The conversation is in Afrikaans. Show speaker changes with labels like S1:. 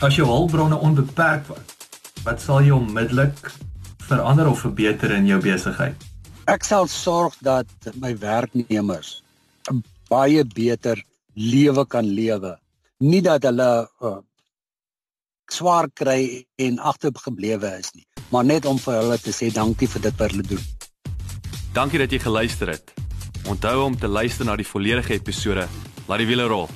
S1: As jou hulpbronne onbeperk was, wat sal jy onmiddellik verander of verbeter in jou besigheid?
S2: Ek sal sorg dat my werknemers 'n baie beter lewe kan lewe. Nie dat hulle uh, swaar kry en agtergeblewe is nie, maar net om vir hulle te sê dankie vir dit wat hulle doen.
S3: Dankie dat jy geluister het. Onthou om te luister na die volledige episode. Laat die wiele rol.